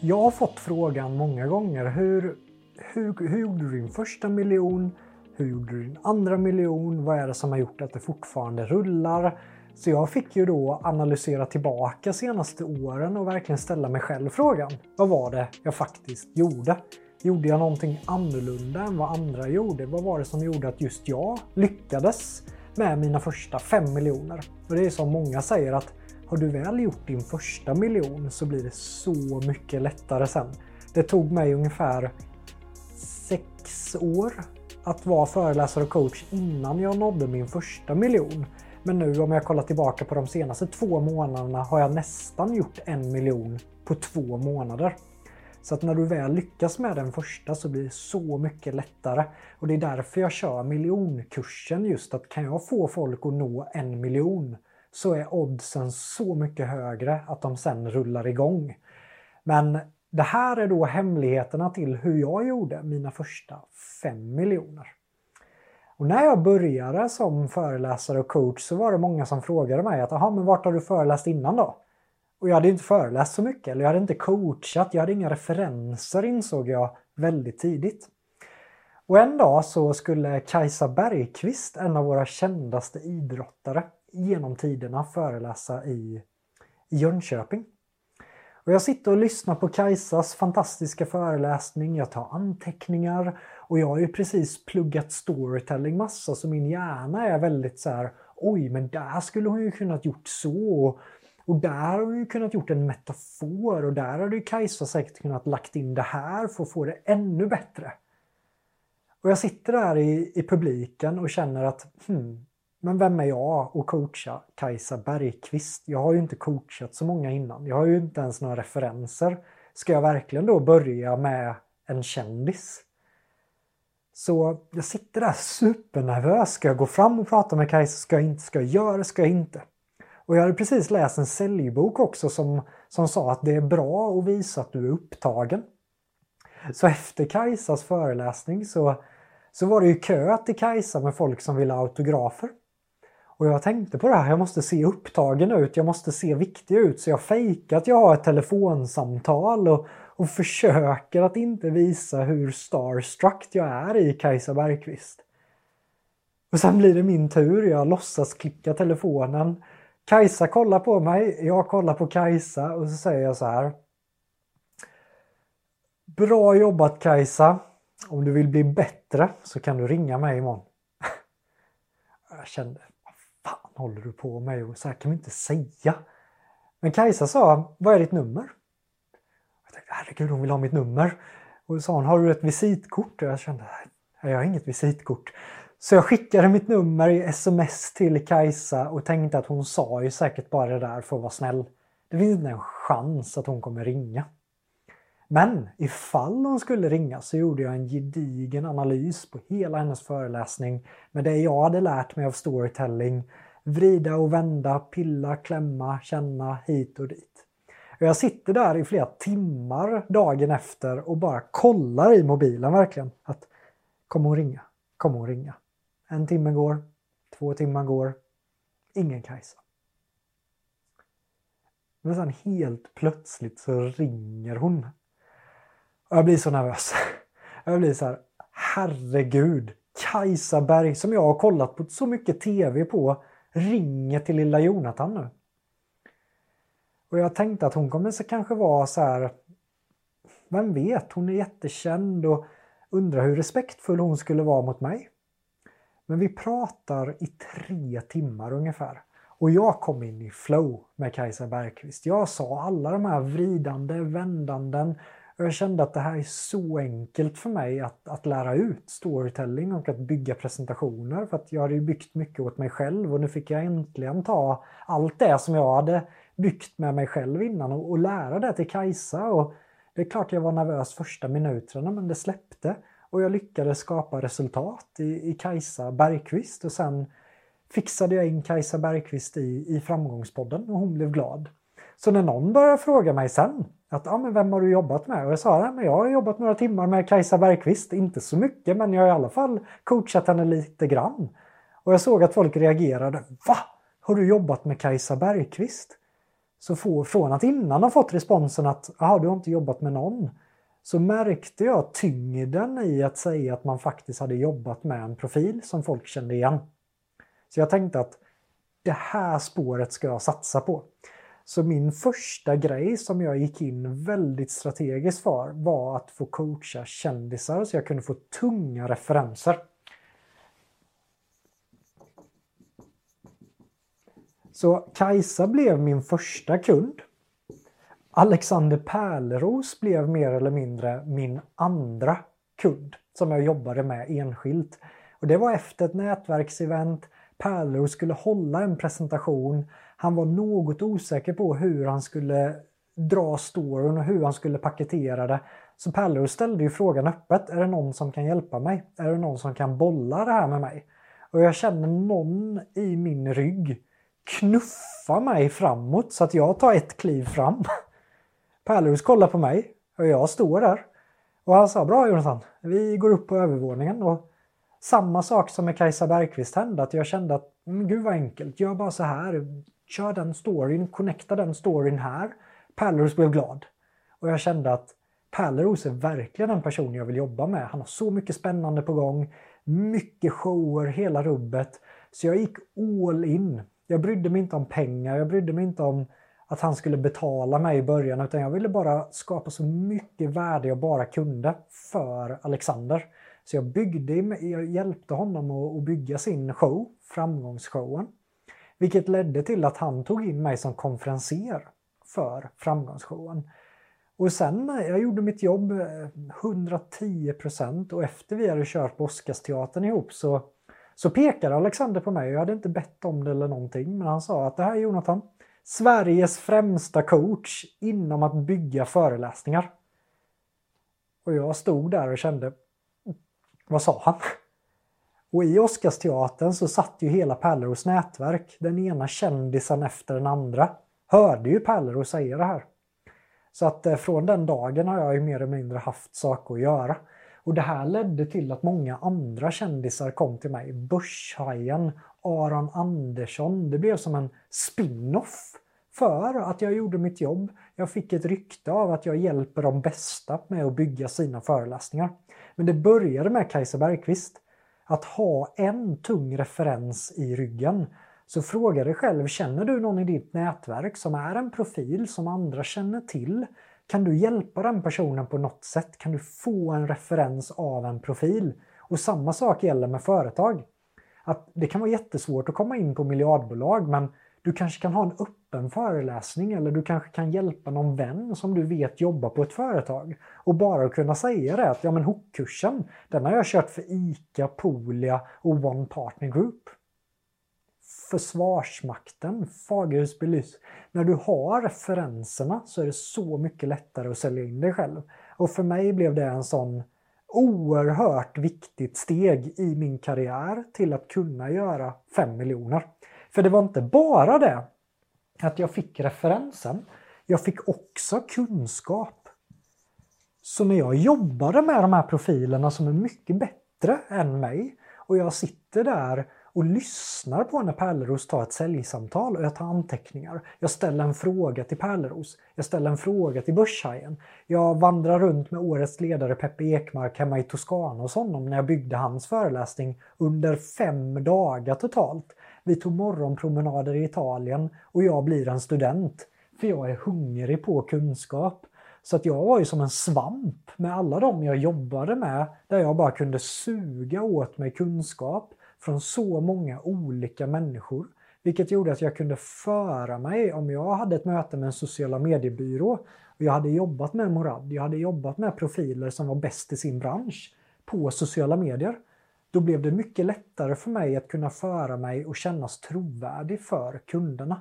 Jag har fått frågan många gånger. Hur, hur, hur gjorde du din första miljon? Hur gjorde du din andra miljon? Vad är det som har gjort att det fortfarande rullar? Så jag fick ju då analysera tillbaka senaste åren och verkligen ställa mig själv frågan. Vad var det jag faktiskt gjorde? Gjorde jag någonting annorlunda än vad andra gjorde? Vad var det som gjorde att just jag lyckades med mina första fem miljoner? Och det är som många säger att har du väl gjort din första miljon så blir det så mycket lättare sen. Det tog mig ungefär 6 år att vara föreläsare och coach innan jag nådde min första miljon. Men nu om jag kollar tillbaka på de senaste två månaderna har jag nästan gjort en miljon på två månader. Så att när du väl lyckas med den första så blir det så mycket lättare. Och det är därför jag kör miljonkursen just att kan jag få folk att nå en miljon så är oddsen så mycket högre att de sen rullar igång. Men det här är då hemligheterna till hur jag gjorde mina första 5 miljoner. Och när jag började som föreläsare och coach så var det många som frågade mig att men vart har du föreläst innan då? Och jag hade inte föreläst så mycket eller jag hade inte coachat, jag hade inga referenser insåg jag väldigt tidigt. Och en dag så skulle Kajsa Bergqvist, en av våra kändaste idrottare genom tiderna, föreläsa i, Jönköping. Och jag sitter och lyssnar på Kajsas fantastiska föreläsning, jag tar anteckningar och jag har ju precis pluggat storytelling massa så min hjärna är väldigt så här, oj men där skulle hon ju kunnat gjort så. Och där har hon ju kunnat gjort en metafor och där hade ju Kajsa säkert kunnat lagt in det här för att få det ännu bättre. Och jag sitter där i, i publiken och känner att hmm, men vem är jag att coacha Kajsa Bergqvist? Jag har ju inte coachat så många innan. Jag har ju inte ens några referenser. Ska jag verkligen då börja med en kändis? Så jag sitter där supernervös. Ska jag gå fram och prata med Kajsa? Ska jag inte? Ska jag göra? Ska jag inte? Och jag hade precis läst en säljbok också som, som sa att det är bra att visa att du är upptagen. Så efter Kajsas föreläsning så, så var det ju kö till Kajsa med folk som ville ha autografer. Och jag tänkte på det här, jag måste se upptagen ut, jag måste se viktig ut. Så jag fejkar att jag har ett telefonsamtal och, och försöker att inte visa hur starstruck jag är i Kajsa Bergqvist. Och sen blir det min tur, jag låtsas klicka telefonen. Kajsa kollar på mig, jag kollar på Kajsa och så säger jag så här. Bra jobbat Kajsa! Om du vill bli bättre så kan du ringa mig imorgon. Jag kände, håller du på med? Och så här kan vi inte säga. Men Kajsa sa, vad är ditt nummer? Jag tänkte, herregud hon vill ha mitt nummer. Och sa hon, har du ett visitkort? Och jag kände, nej jag har inget visitkort. Så jag skickade mitt nummer i sms till Kajsa och tänkte att hon sa ju säkert bara det där för att vara snäll. Det finns inte en chans att hon kommer ringa. Men ifall hon skulle ringa så gjorde jag en gedigen analys på hela hennes föreläsning med det jag hade lärt mig av storytelling vrida och vända, pilla, klämma, känna hit och dit. Och jag sitter där i flera timmar dagen efter och bara kollar i mobilen verkligen. att Kommer hon ringa? Kommer hon ringa? En timme går, två timmar går, ingen Kajsa. Men sen helt plötsligt så ringer hon. Och jag blir så nervös. Jag blir så här, herregud, Kajsa Berg som jag har kollat på så mycket TV på ringer till lilla Jonathan nu. Och jag tänkte att hon kommer så kanske vara så här, vem vet, hon är jättekänd och undrar hur respektfull hon skulle vara mot mig. Men vi pratar i tre timmar ungefär. Och jag kom in i flow med Kajsa Bergqvist. Jag sa alla de här vridande, vändanden, jag kände att det här är så enkelt för mig att, att lära ut storytelling och att bygga presentationer. För att jag hade ju byggt mycket åt mig själv och nu fick jag äntligen ta allt det som jag hade byggt med mig själv innan och, och lära det till Kajsa. Och det är klart jag var nervös första minuterna men det släppte. Och jag lyckades skapa resultat i, i Kajsa Bergqvist och sen fixade jag in Kajsa Bergqvist i, i Framgångspodden och hon blev glad. Så när någon börjar fråga mig sen att ja, men vem har du jobbat med? Och jag sa att jag har jobbat några timmar med Kajsa Bergqvist. Inte så mycket men jag har i alla fall coachat henne lite grann. Och jag såg att folk reagerade. Va? Har du jobbat med Kajsa Bergqvist? Så få, från att innan ha fått responsen att Jaha, du har inte jobbat med någon. Så märkte jag tyngden i att säga att man faktiskt hade jobbat med en profil som folk kände igen. Så jag tänkte att det här spåret ska jag satsa på. Så min första grej som jag gick in väldigt strategiskt för var att få coacha kändisar så jag kunde få tunga referenser. Så Kajsa blev min första kund. Alexander Pärleros blev mer eller mindre min andra kund som jag jobbade med enskilt. Och Det var efter ett nätverksevent. Pärleros skulle hålla en presentation. Han var något osäker på hur han skulle dra storyn och hur han skulle paketera det. Så Pärleros ställde ju frågan öppet. Är det någon som kan hjälpa mig? Är det någon som kan bolla det här med mig? Och jag känner någon i min rygg knuffa mig framåt så att jag tar ett kliv fram. Pärleros kollar på mig och jag står där. Och han sa bra Jonathan, vi går upp på övervåningen. Och samma sak som med Kajsa Bergqvist hände, att jag kände att men gud vad enkelt, gör bara så här, kör den storyn, connecta den storyn här. Pärleros blev glad. Och jag kände att Pärleros är verkligen en person jag vill jobba med. Han har så mycket spännande på gång, mycket shower, hela rubbet. Så jag gick all in. Jag brydde mig inte om pengar, jag brydde mig inte om att han skulle betala mig i början utan jag ville bara skapa så mycket värde jag bara kunde för Alexander. Så jag, byggde, jag hjälpte honom att bygga sin show, framgångsshowen. Vilket ledde till att han tog in mig som konferenser för framgångsshowen. Och sen, eh, jag gjorde mitt jobb eh, 110% och efter vi hade kört på Oscarsteatern ihop så, så pekade Alexander på mig. Jag hade inte bett om det eller någonting men han sa att det här är Jonathan, Sveriges främsta coach inom att bygga föreläsningar. Och jag stod där och kände, vad sa han? Och i Oscarsteatern så satt ju hela Pärleros nätverk, den ena kändisen efter den andra, hörde ju Pärleros säga det här. Så att eh, från den dagen har jag ju mer eller mindre haft saker att göra. Och det här ledde till att många andra kändisar kom till mig. Börshajen, Aron Andersson. Det blev som en spin-off för att jag gjorde mitt jobb. Jag fick ett rykte av att jag hjälper de bästa med att bygga sina föreläsningar. Men det började med Kajsa Bergqvist. Att ha en tung referens i ryggen. Så fråga dig själv, känner du någon i ditt nätverk som är en profil som andra känner till? Kan du hjälpa den personen på något sätt? Kan du få en referens av en profil? Och samma sak gäller med företag. Att det kan vara jättesvårt att komma in på miljardbolag men du kanske kan ha en öppen föreläsning eller du kanske kan hjälpa någon vän som du vet jobbar på ett företag. Och bara kunna säga det att ja men hookkursen, den har jag kört för ICA, Polia och One Partner Group. Försvarsmakten, Fagerhus Belys. När du har referenserna så är det så mycket lättare att sälja in dig själv. Och för mig blev det en sån oerhört viktigt steg i min karriär till att kunna göra 5 miljoner. För det var inte bara det att jag fick referensen. Jag fick också kunskap. Så när jag jobbade med de här profilerna som är mycket bättre än mig och jag sitter där och lyssnar på när Pärleros tar ett säljsamtal och jag tar anteckningar. Jag ställer en fråga till Pärleros. Jag ställer en fråga till Börshajen. Jag vandrar runt med årets ledare Peppe Ekmark hemma i Toscana hos honom när jag byggde hans föreläsning under fem dagar totalt. Vi tog morgonpromenader i Italien och jag blir en student. För jag är hungrig på kunskap. Så att jag var ju som en svamp med alla de jag jobbade med där jag bara kunde suga åt mig kunskap från så många olika människor. Vilket gjorde att jag kunde föra mig, om jag hade ett möte med en sociala mediebyrå och jag hade jobbat med Morad, jag hade jobbat med profiler som var bäst i sin bransch på sociala medier då blev det mycket lättare för mig att kunna föra mig och kännas trovärdig för kunderna.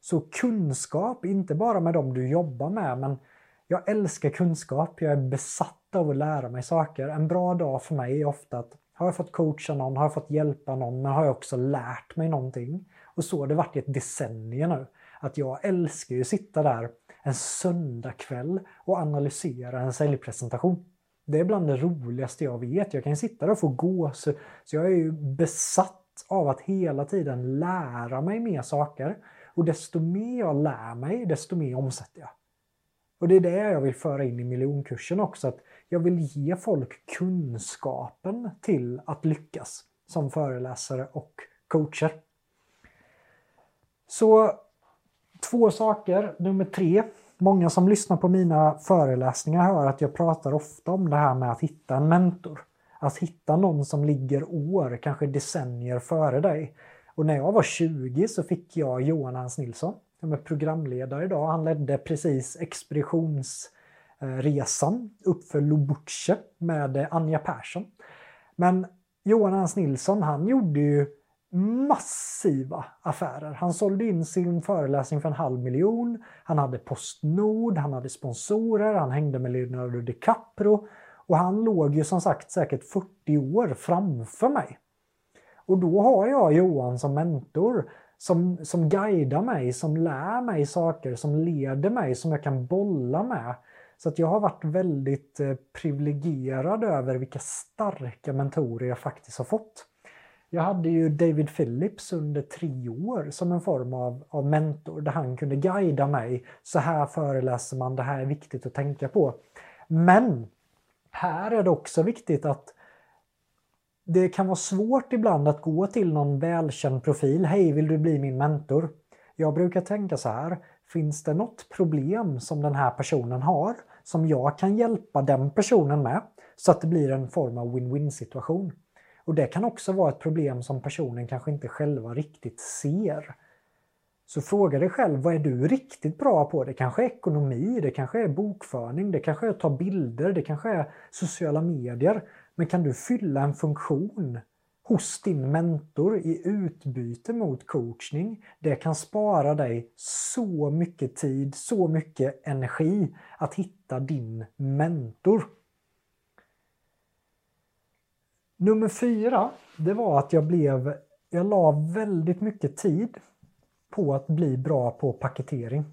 Så kunskap, inte bara med dem du jobbar med, men jag älskar kunskap. Jag är besatt av att lära mig saker. En bra dag för mig är ofta att har jag fått coacha någon, har jag fått hjälpa någon, men har jag också lärt mig någonting? Och så har det varit i ett decennium nu. Att jag älskar ju att sitta där en söndagkväll och analysera en säljpresentation. Det är bland det roligaste jag vet. Jag kan sitta där och få gås. Så jag är ju besatt av att hela tiden lära mig mer saker. Och desto mer jag lär mig, desto mer omsätter jag. Och det är det jag vill föra in i miljonkursen också. Att jag vill ge folk kunskapen till att lyckas som föreläsare och coacher. Så två saker. Nummer tre. Många som lyssnar på mina föreläsningar hör att jag pratar ofta om det här med att hitta en mentor. Att hitta någon som ligger år, kanske decennier före dig. Och när jag var 20 så fick jag Johan Hans Nilsson. som är programledare idag. Han ledde precis expeditionsresan uppför Lobuche med Anja Persson. Men Johan Hans Nilsson han gjorde ju massiva affärer. Han sålde in sin föreläsning för en halv miljon. Han hade Postnord, han hade sponsorer, han hängde med Leonardo DiCaprio. Och han låg ju som sagt säkert 40 år framför mig. Och då har jag Johan som mentor som, som guidar mig, som lär mig saker, som leder mig, som jag kan bolla med. Så att jag har varit väldigt eh, privilegierad över vilka starka mentorer jag faktiskt har fått. Jag hade ju David Phillips under tre år som en form av, av mentor där han kunde guida mig. Så här föreläser man, det här är viktigt att tänka på. Men här är det också viktigt att det kan vara svårt ibland att gå till någon välkänd profil. Hej, vill du bli min mentor? Jag brukar tänka så här. Finns det något problem som den här personen har som jag kan hjälpa den personen med så att det blir en form av win-win situation? Och det kan också vara ett problem som personen kanske inte själva riktigt ser. Så fråga dig själv, vad är du riktigt bra på? Det kanske är ekonomi, det kanske är bokföring, det kanske är att ta bilder, det kanske är sociala medier. Men kan du fylla en funktion hos din mentor i utbyte mot coachning. Det kan spara dig så mycket tid, så mycket energi att hitta din mentor. Nummer fyra, det var att jag blev, jag la väldigt mycket tid på att bli bra på paketering.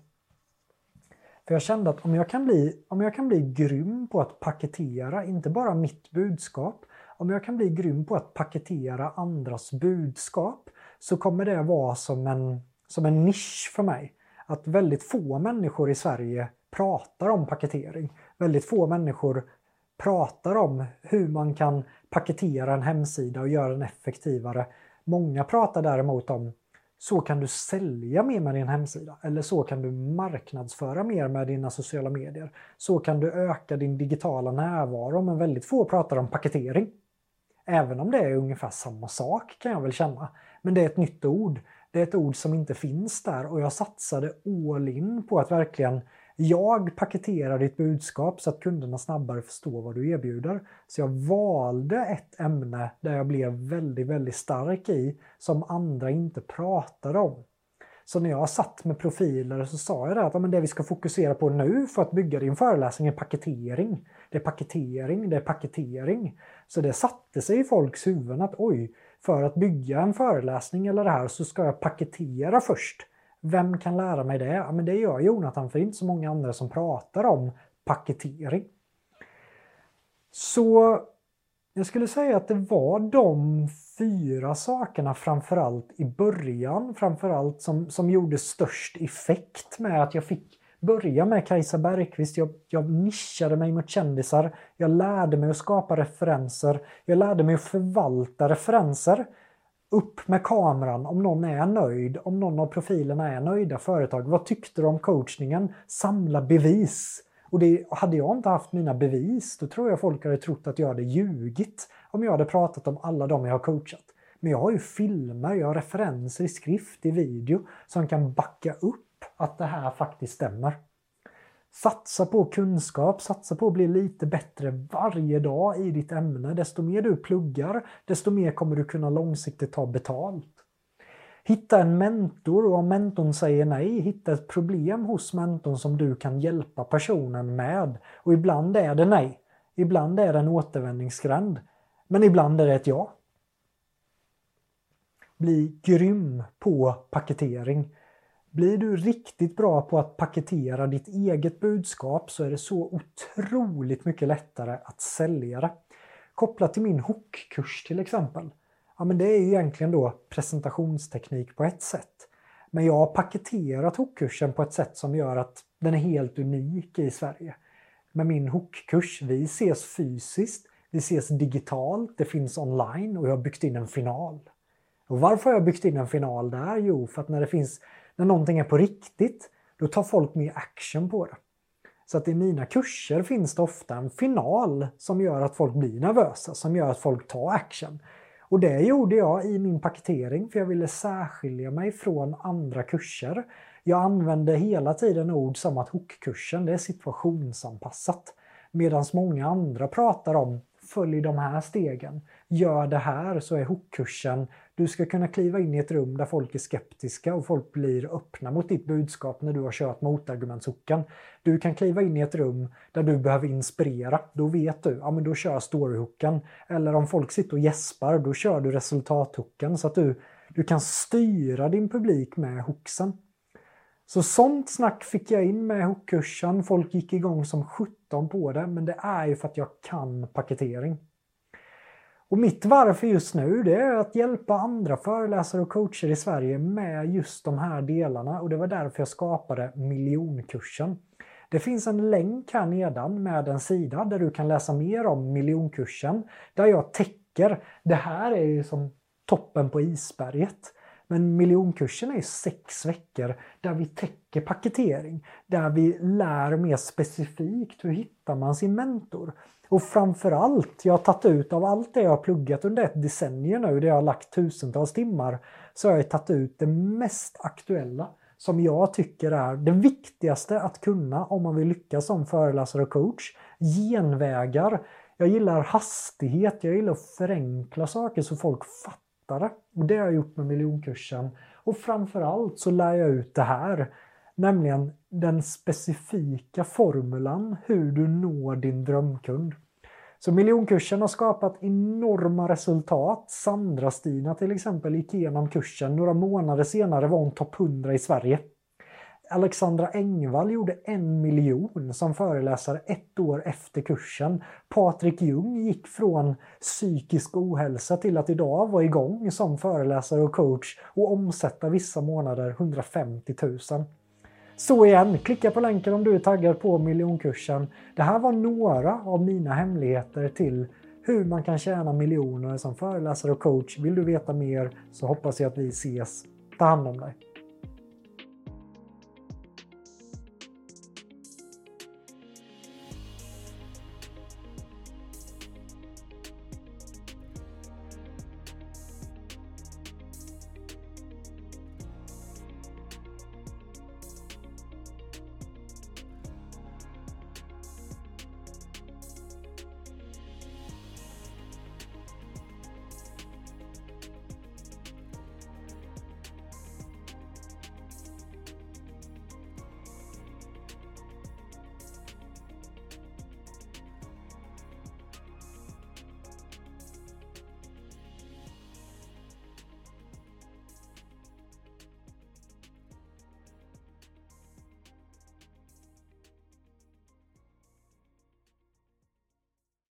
För jag kände att om jag kan bli, om jag kan bli grym på att paketera, inte bara mitt budskap, om jag kan bli grym på att paketera andras budskap så kommer det vara som en, som en nisch för mig. Att väldigt få människor i Sverige pratar om paketering. Väldigt få människor pratar om hur man kan paketera en hemsida och göra den effektivare. Många pratar däremot om så kan du sälja mer med din hemsida eller så kan du marknadsföra mer med dina sociala medier. Så kan du öka din digitala närvaro men väldigt få pratar om paketering. Även om det är ungefär samma sak kan jag väl känna. Men det är ett nytt ord. Det är ett ord som inte finns där och jag satsade all in på att verkligen jag paketerar ditt budskap så att kunderna snabbare förstår vad du erbjuder. Så jag valde ett ämne där jag blev väldigt, väldigt stark i som andra inte pratade om. Så när jag satt med profiler så sa jag det att det vi ska fokusera på nu för att bygga din föreläsning är paketering. Det är paketering, det är paketering. Så det satte sig i folks huvuden att oj, för att bygga en föreläsning eller det här så ska jag paketera först. Vem kan lära mig det? Ja, men det gör Jonathan, för det är inte så många andra som pratar om paketering. Så jag skulle säga att det var de fyra sakerna framförallt i början, framförallt som, som gjorde störst effekt med att jag fick börja med Kajsa Bergqvist. Jag, jag nischade mig mot kändisar. Jag lärde mig att skapa referenser. Jag lärde mig att förvalta referenser upp med kameran om någon är nöjd, om någon av profilerna är nöjda företag. Vad tyckte du om coachningen? Samla bevis. Och det, hade jag inte haft mina bevis, då tror jag folk hade trott att jag hade ljugit om jag hade pratat om alla de jag har coachat. Men jag har ju filmer, jag har referenser i skrift, i video som kan backa upp att det här faktiskt stämmer. Satsa på kunskap, satsa på att bli lite bättre varje dag i ditt ämne. Desto mer du pluggar, desto mer kommer du kunna långsiktigt ta betalt. Hitta en mentor och om mentorn säger nej, hitta ett problem hos mentorn som du kan hjälpa personen med. Och ibland är det nej. Ibland är det en återvändningsgränd. Men ibland är det ett ja. Bli grym på paketering. Blir du riktigt bra på att paketera ditt eget budskap så är det så otroligt mycket lättare att sälja det. Kopplat till min hookkurs till exempel. Ja, men det är egentligen då presentationsteknik på ett sätt. Men jag har paketerat hookkursen på ett sätt som gör att den är helt unik i Sverige. Med min hookkurs, vi ses fysiskt, vi ses digitalt, det finns online och jag har byggt in en final. Och varför har jag byggt in en final där? Jo, för att när det finns, när någonting är på riktigt, då tar folk mer action på det. Så att i mina kurser finns det ofta en final som gör att folk blir nervösa, som gör att folk tar action. Och det gjorde jag i min paketering för jag ville särskilja mig från andra kurser. Jag använde hela tiden ord som att hookkursen det är situationsanpassat. Medan många andra pratar om följ de här stegen, gör det här så är hookkursen du ska kunna kliva in i ett rum där folk är skeptiska och folk blir öppna mot ditt budskap när du har kört motargumentshooken. Du kan kliva in i ett rum där du behöver inspirera. Då vet du, ja men då kör storyhooken. Eller om folk sitter och gäspar, då kör du resultathooken så att du, du kan styra din publik med hooksen. Så sånt snack fick jag in med hookkursen. Folk gick igång som 17 på det, men det är ju för att jag kan paketering. Och mitt varför just nu det är att hjälpa andra föreläsare och coacher i Sverige med just de här delarna och det var därför jag skapade miljonkursen. Det finns en länk här nedan med en sida där du kan läsa mer om miljonkursen där jag täcker, det här är ju som toppen på isberget. Men miljonkursen är sex veckor där vi täcker paketering, där vi lär mer specifikt hur hittar man sin mentor. Och framförallt, jag har tagit ut av allt det jag har pluggat under ett decennium nu, där jag har lagt tusentals timmar, så har jag tagit ut det mest aktuella som jag tycker är det viktigaste att kunna om man vill lyckas som föreläsare och coach. Genvägar. Jag gillar hastighet, jag gillar att förenkla saker så folk fattar det. Och det har jag gjort med miljonkursen. Och framförallt så lär jag ut det här. Nämligen den specifika formulan hur du når din drömkund. Så miljonkursen har skapat enorma resultat. Sandra-Stina till exempel gick igenom kursen. Några månader senare var hon topp 100 i Sverige. Alexandra Engvall gjorde en miljon som föreläsare ett år efter kursen. Patrik Ljung gick från psykisk ohälsa till att idag vara igång som föreläsare och coach och omsätta vissa månader 150 000. Så igen, klicka på länken om du är taggad på miljonkursen. Det här var några av mina hemligheter till hur man kan tjäna miljoner som föreläsare och coach. Vill du veta mer så hoppas jag att vi ses. Ta hand om dig.